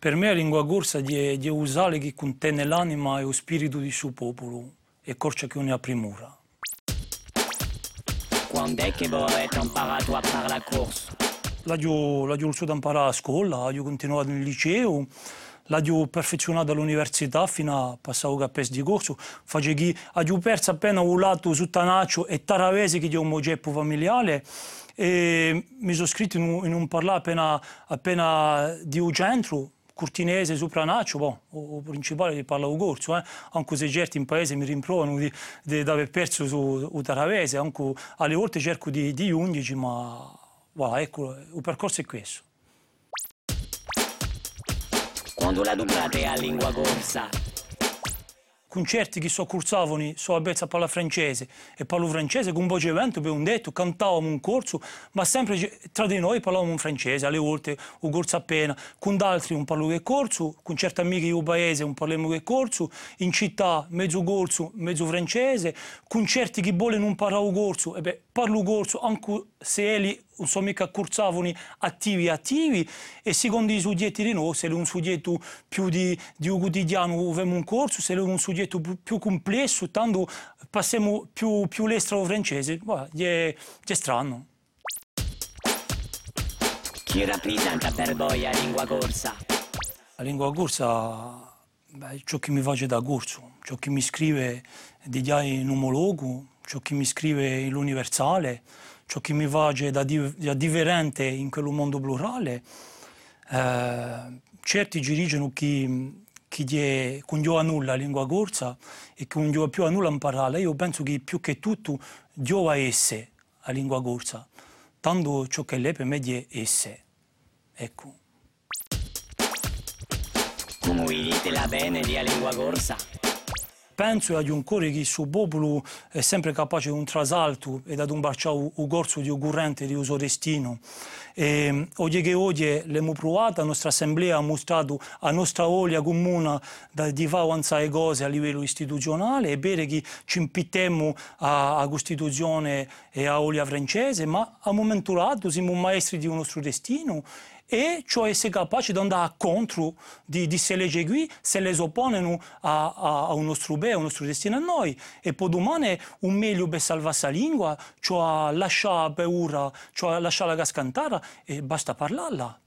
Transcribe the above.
Per me la lingua corsa è, è usare che contiene l'anima e lo spirito del suo popolo e corcia che ne ha primura. Quando è che voi avete imparato a fare la corsa? L'ho iniziato a imparare a scuola, ho continuato nel liceo, l'ho perfezionato all'università fino a passare a capes di corso. Faccio che ho perso appena un lato su Tanaccio e Taravese che è un mogetto familiare e mi sono iscritto in un, in un parlare appena, appena di un centro Curtinese, Supranaccio, bon, o principale di parla corso, eh? anche se certi in paese mi rimprovano di, di, di aver perso su su Taravese, anche alle volte cerco di, di 11, ma voilà, ecco, il percorso è questo. Quando la dublate a lingua corsa? Concerti che so cursavano, so a a parlare francese e parlo francese con un per un detto, cantavamo un corso, ma sempre tra di noi parlavamo in francese, alle volte un corso appena, con altri un parlo che corso, con certi amici del paese un parliamo che corso, in città mezzo corso, mezzo francese, con certi che vogliono imparare un corso, e beh, parlo corso anche se elli non sono mica cursavano attivi attivi e secondo i soggetti di noi, se è un soggetto più di, di un quotidiano abbiamo un corso, se è un soggetto più, più complesso, tanto passiamo più, più l'estero francese, guarda, è, è strano. Chi rappresenta per voi la lingua corsa? La lingua corsa beh, ciò che mi face da corso, ciò che mi scrive di già in omologo, ciò che mi scrive l'universale, ciò che mi face da, da differente in quel mondo plurale. Eh, certi dirigono chi, chi non ha nulla la lingua corsa e che non ha più a nulla imparare. Io penso che più che tutto Dio ha esse la lingua corsa, tanto ciò che lei per me è esse. Ecco. Come dite la bene di lingua corsa? Penso ad un cuore che il suo popolo è sempre capace di un trasalto e ad un baciare il corso di un corrente di suo destino. E, oggi che oggi l'abbiamo provato, la nostra assemblea ha mostrato la nostra voglia comune di fare avanzare cose a livello istituzionale, è vero che ci impittiamo alla Costituzione e a voglia francese, ma a momento dato siamo maestri di un nostro destino e cioè essere capaci di andare contro di, di se legge qui, se le oppongono a, a, a un nostro bene, a un nostro destino a noi. E poi domani un meglio per salvare la lingua, cioè lasciare paura, cioè lasciare la cascantare e basta parlarla.